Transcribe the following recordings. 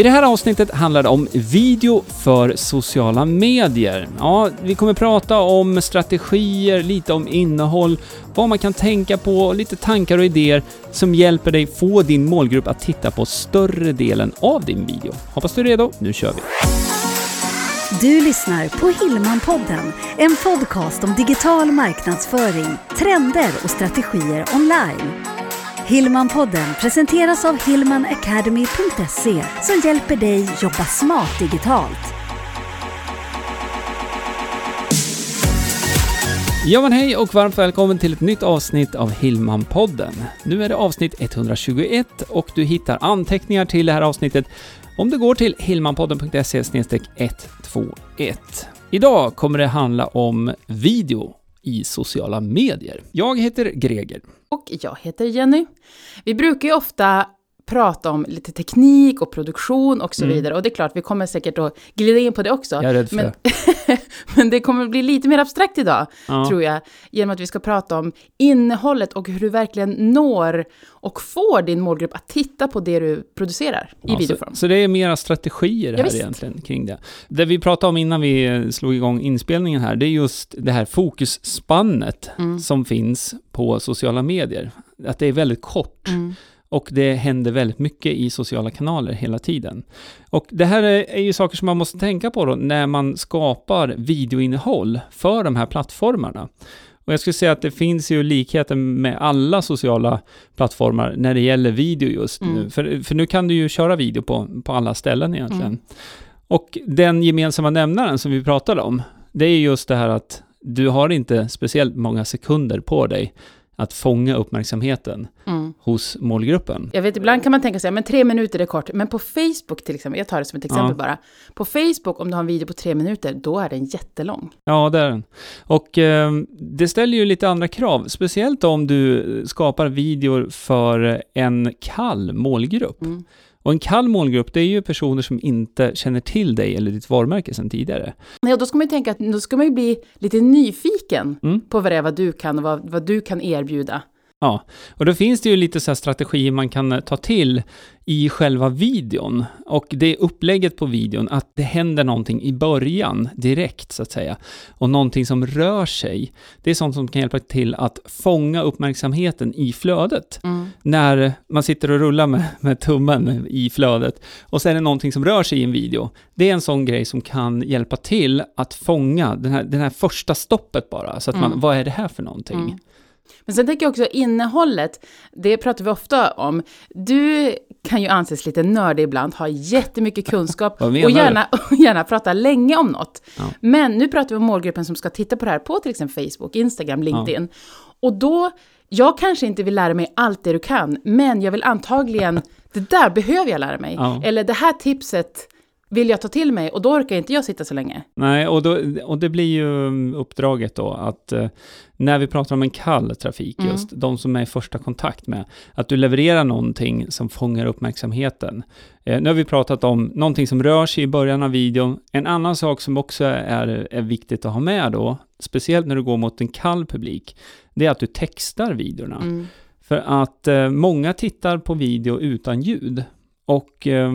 I det här avsnittet handlar det om video för sociala medier. Ja, vi kommer prata om strategier, lite om innehåll, vad man kan tänka på och lite tankar och idéer som hjälper dig få din målgrupp att titta på större delen av din video. Hoppas du är redo, nu kör vi! Du lyssnar på Hillmanpodden, en podcast om digital marknadsföring, trender och strategier online. Hillmanpodden presenteras av hillmanacademy.se som hjälper dig jobba smart digitalt. Ja men hej och varmt välkommen till ett nytt avsnitt av Hillmanpodden. Nu är det avsnitt 121 och du hittar anteckningar till det här avsnittet om du går till hillmanpodden.se 121. Idag kommer det handla om video i sociala medier. Jag heter Greger. Och jag heter Jenny. Vi brukar ju ofta prata om lite teknik och produktion och så Mm. vidare. Och det är klart, vi kommer säkert att glida in på det också. Jag är rädd för men, det. men det kommer bli lite mer abstrakt idag, Ja. tror jag. Genom att vi ska prata om innehållet och hur du verkligen når och får din målgrupp att titta på det du producerar i Ja, videoform. Så, så det är mera strategier Ja, här visst. egentligen kring det. Det vi pratade om innan vi slog igång inspelningen här, det är just det här fokusspannet Mm. som finns på sociala medier. Att det är väldigt kort. Mm. Och det händer väldigt mycket i sociala kanaler hela tiden. Och det här är, ju saker som man måste tänka på då när man skapar videoinnehåll för de här plattformarna. Och jag skulle säga att det finns ju likheter med alla sociala plattformar när det gäller video just nu. Mm. För, för nu kan du ju köra video på, på alla ställen egentligen. Mm. Och den gemensamma nämnaren som vi pratade om, det är just det här att du har inte speciellt många sekunder på dig att fånga uppmärksamheten Mm. hos målgruppen. Jag vet, ibland kan man tänka sig, men tre minuter är kort. Men på Facebook till exempel, jag tar det som ett exempel Ja. bara. På Facebook, om du har en video på tre minuter, då är den jättelång. Ja, det är den. Och eh, det ställer ju lite andra krav, speciellt om du skapar videor för en kall målgrupp. Mm. Och en kall målgrupp, det är ju personer som inte känner till dig eller ditt varumärke sedan tidigare. Nej, och då ska man ju tänka att då ska man ju bli lite nyfiken Mm. på vad det är vad du kan och vad, vad du kan erbjuda. Ja, och då finns det ju lite så strategier man kan eh, ta till i själva videon. Och det är upplägget på videon, att det händer någonting i början, direkt så att säga. Och någonting som rör sig. Det är sånt som kan hjälpa till att fånga uppmärksamheten i flödet. När man sitter och rullar med, med tummen i flödet och så är det någonting som rör sig i en video. Det är en sån grej som kan hjälpa till att fånga den här, den här första stoppet bara. Så att man, Mm. vad är det här för någonting? Mm. Men sen tänker jag också innehållet, det pratar vi ofta om. Du kan ju anses lite nördig ibland, ha jättemycket kunskap och gärna, och gärna prata länge om något. Ja. Men nu pratar vi om målgruppen som ska titta på det här på till exempel Facebook, Instagram, LinkedIn. Och då, jag kanske inte vill lära mig allt det du kan, men jag vill antagligen, det där behöver jag lära mig. Ja. Eller det här tipset vill jag ta till mig och då orkar inte jag sitta så länge. Nej, och, då, och det blir ju um, uppdraget då att eh, när vi pratar om en kall trafik Mm. just, de som är i första kontakt med, att du levererar någonting som fångar uppmärksamheten. Eh, nu har vi pratat om någonting som rör sig i början av videon. En annan sak som också är, är viktigt att ha med då, speciellt när du går mot en kall publik, det är att du textar videorna. Mm. För att eh, många tittar på video utan ljud. Och eh,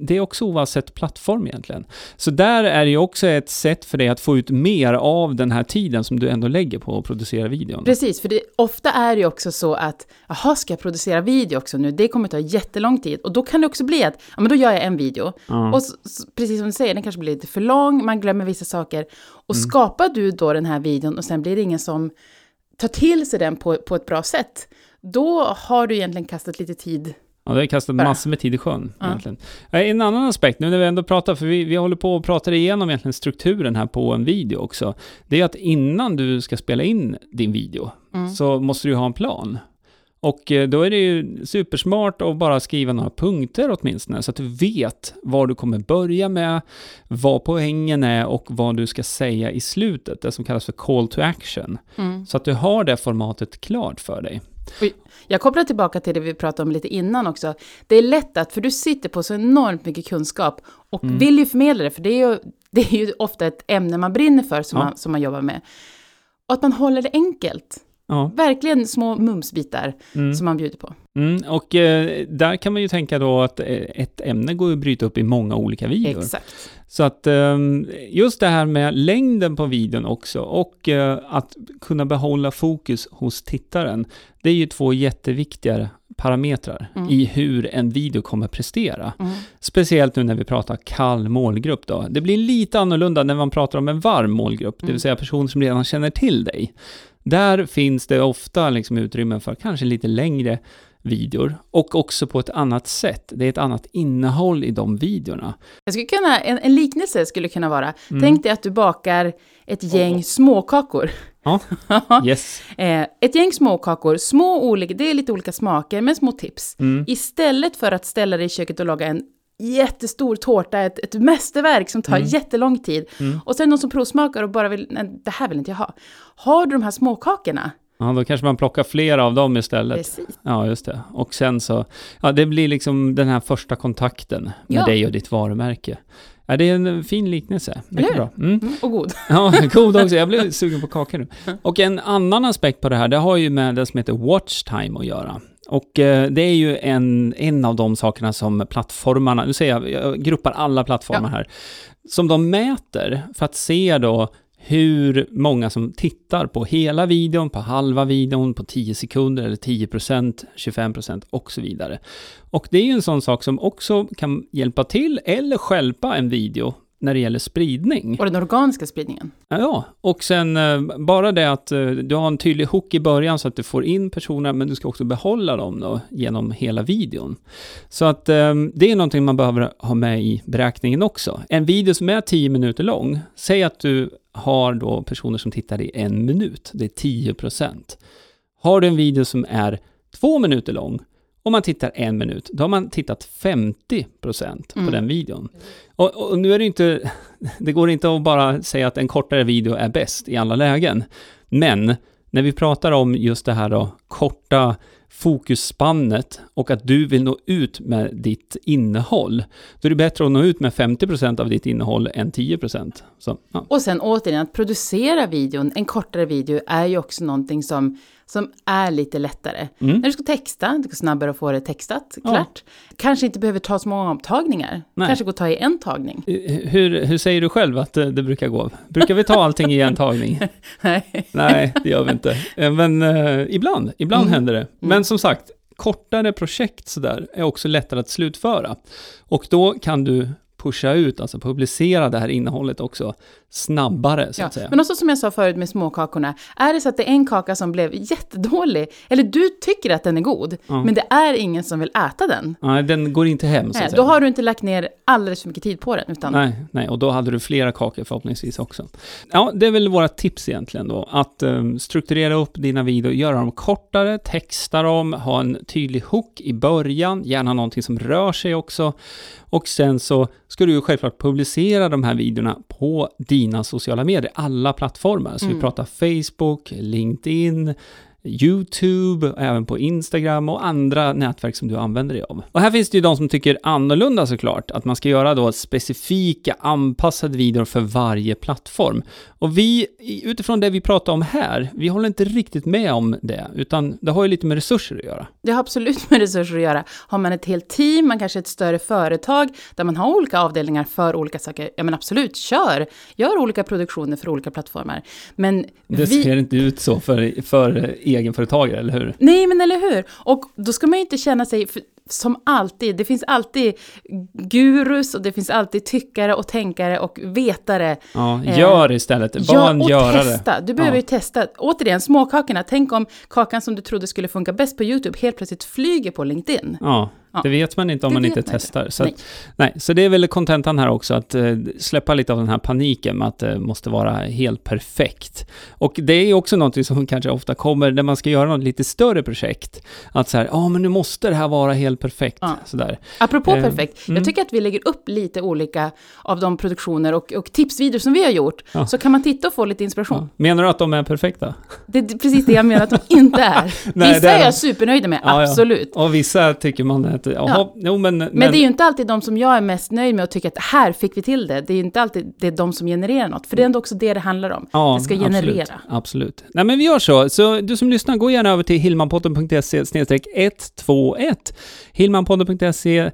det- är också oavsett plattform egentligen. Så där är det ju också ett sätt för dig att få ut mer av den här tiden som du ändå lägger på att producera videon. Precis, för det, ofta är det ju också så att, jaha, ska jag producera video också nu? Det kommer ta jättelång tid. Och då kan det också bli att, ja men då gör jag en video. Ja. Och s- s- precis som du säger, den kanske blir lite för lång, man glömmer vissa saker. Och Mm. skapar du då den här videon och sen blir det ingen som tar till sig den på, på ett bra sätt, då har du egentligen kastat lite tid. Ja, det har kastat massor med tid i sjön Ja. egentligen. Eh, En annan aspekt, nu när vi ändå pratar, för vi, vi håller på och pratar igenom egentligen strukturen här på en video också. Det är att innan du ska spela in din video Mm. så måste du ha en plan. Och eh, då är det ju supersmart att bara skriva några punkter åtminstone, så att du vet var du kommer börja med, vad poängen är och vad du ska säga i slutet, det som kallas för call to action. Mm. Så att du har det formatet klart för dig. Jag kopplar tillbaka till det vi pratade om lite innan också. Det är lätt att, för du sitter på så enormt mycket kunskap och Mm. vill ju förmedla det, för det är ju, det är ju ofta ett ämne man brinner för som, Ja. man, som man jobbar med. Och att man håller det enkelt. Ja. Verkligen små mumsbitar Mm. som man bjuder på. Mm, och eh, där kan man ju tänka då att eh, ett ämne går att bryta upp i många olika videor. Exakt. Så att ehm, just det här med längden på videon också och eh, att kunna behålla fokus hos tittaren. Det är ju två jätteviktiga parametrar Mm. i hur en video kommer prestera. Mm. Speciellt nu när vi pratar kall målgrupp då. Det blir lite annorlunda när man pratar om en varm målgrupp, det Mm. vill säga personer som redan känner till dig. Där finns det ofta liksom utrymme för kanske lite längre videor och också på ett annat sätt. Det är ett annat innehåll i de videorna. Jag skulle kunna, en, en liknelse skulle kunna vara, Mm. tänk dig att du bakar ett gäng småkakor. Ja. Yes. Eh, ett gäng småkakor, små olika, det är lite olika smaker, men små tips. Mm. Istället för att ställa dig i köket och laga en jättestor tårta, ett, ett mästerverk som tar Mm. jättelång tid. Mm. Och sen någon som provsmakar och bara vill, nej, det här vill inte jag ha. Har du de här småkakorna? Ja, då kanske man plockar flera av dem istället. Precis. Ja, just det. Och sen så, ja, det blir liksom den här första kontakten med Ja. dig och ditt varumärke. Ja, det är en fin liknelse. Mycket bra. Mm. Mm, och god. Ja, god också. Jag blev sugen på kakor nu. Och en annan aspekt på det här, det har ju med det som heter watch time att göra. Och eh, det är ju en, en av de sakerna som plattformarna, nu säger jag, jag gruppar alla plattformar här, som de mäter för att se då hur många som tittar på hela videon, på halva videon, på 10 sekunder eller 10%, 25% och så vidare. Och det är ju en sån sak som också kan hjälpa till eller stjälpa en video när det gäller spridning. Och den organiska spridningen. Ja, och sen eh, bara det att eh, du har en tydlig hook i början så att du får in personer, men du ska också behålla dem då genom hela videon. Så att eh, det är någonting man behöver ha med i beräkningen också. En video som är 10 minuter lång, säg att du har då personer som tittar i en minut, det är 10% Har du en video som är två minuter lång, om man tittar en minut, då har man tittat 50% på Mm. den videon. Och, och nu är det inte, det går inte att bara säga att en kortare video är bäst i alla lägen. Men när vi pratar om just det här då, korta fokusspannet och att du vill nå ut med ditt innehåll, då är det bättre att nå ut med 50% av ditt innehåll än 10%. Så, ja. Och sen återigen, att producera videon, en kortare video, är ju också någonting som, som är lite lättare. Mm. När du ska texta, det går snabbare att få det textat, Ja. klart. Kanske inte behöver ta så många omtagningar. Nej. Kanske går att ta i en tagning. Hur, hur säger du själv att det, det brukar gå? Brukar vi ta allting i en tagning? Nej. Nej, det gör vi inte. Eh, Men eh, ibland, ibland Mm. händer det. Men som sagt, kortare projekt sådär är också lättare att slutföra. Och då kan du pusha ut, alltså publicera det här innehållet också snabbare, så Ja, att säga. men också som jag sa förut med småkakorna, är det så att det är en kaka som blev jättedålig, eller du tycker att den är god, Ja. men det är ingen som vill äta den, Nej, den går inte hem, så nej, att säga. då har du inte lagt ner alldeles för mycket tid på den, utan Nej, nej, och då hade du flera kakor förhoppningsvis också. Ja, det är väl våra tips egentligen då, att um, strukturera upp dina videor, göra dem kortare, texta dem, ha en tydlig hook i början, gärna någonting som rör sig också. Och sen så ska du ju självklart publicera de här videorna på dina sociala medier, alla plattformar. Så vi Mm. pratar Facebook, LinkedIn, YouTube, även på Instagram och andra nätverk som du använder dig av. Och här finns det ju de som tycker annorlunda såklart, att man ska göra då specifika anpassade videor för varje plattform. Och vi, utifrån det vi pratar om här, vi håller inte riktigt med om det, utan det har ju lite med resurser att göra. det har absolut med resurser att göra. Har man ett helt team, man kanske är ett större företag, där man har olika avdelningar för olika saker, ja men absolut, kör! Gör olika produktioner för olika plattformar. Men Det vi... ser inte ut så för, för egenföretagare, eller hur? Nej, men eller hur? Och då ska man ju inte känna sig, för, som alltid, det finns alltid gurus och det finns alltid tyckare och tänkare och vetare. Ja, Eh, gör istället. Var Ja, en och görare. testa. Du behöver Ja. ju testa. Återigen, småkakorna. Tänk om kakan som du trodde skulle funka bäst på YouTube helt plötsligt flyger på LinkedIn. Ja, Ja. det vet man inte om Det man inte man inte. testar. Så, Nej. att, nej, så det är väl kontentan här också, att eh, släppa lite av den här paniken med att det måste vara helt perfekt. Och det är också någonting som kanske ofta kommer när man ska göra något lite större projekt. Att så här, ja men nu måste det här vara helt helt perfekt. Ja. Sådär. Apropå Eh, perfekt, mm. jag tycker att vi lägger upp lite olika av de produktioner och, och tipsvideor som vi har gjort, Ja. så kan man titta och få lite inspiration. Ja. Menar du att de är perfekta? Det är precis det jag menar att de inte är. Nej, Vissa är är jag supernöjda med, absolut. Och vissa tycker man att, jaha, Ja. jo men... Men, Men det är ju inte alltid de som jag är mest nöjd med och tycker att här fick vi till det. Det är ju inte alltid det är de som genererar något, för det är ändå också det det handlar om. Ja, det ska generera. Absolut, absolut. Nej men vi gör så. Så du som lyssnar, gå gärna över till hillmanpodden.se 121. Hillmanpodden.se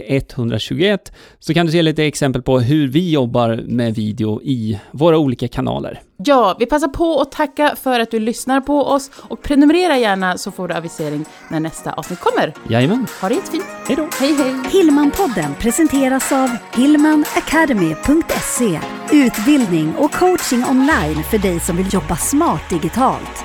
121. Så kan du se lite exempel på hur vi jobbar med video i våra olika kanaler. Ja, vi passar på att tacka för att du lyssnar på oss och prenumerera gärna så får du avisering när nästa avsnitt kommer. Jajamän, Ha det jättefint. hej då! Hej hej! Hillmanpodden presenteras av hillmanacademy.se Utbildning och coaching online för dig som vill jobba smart digitalt.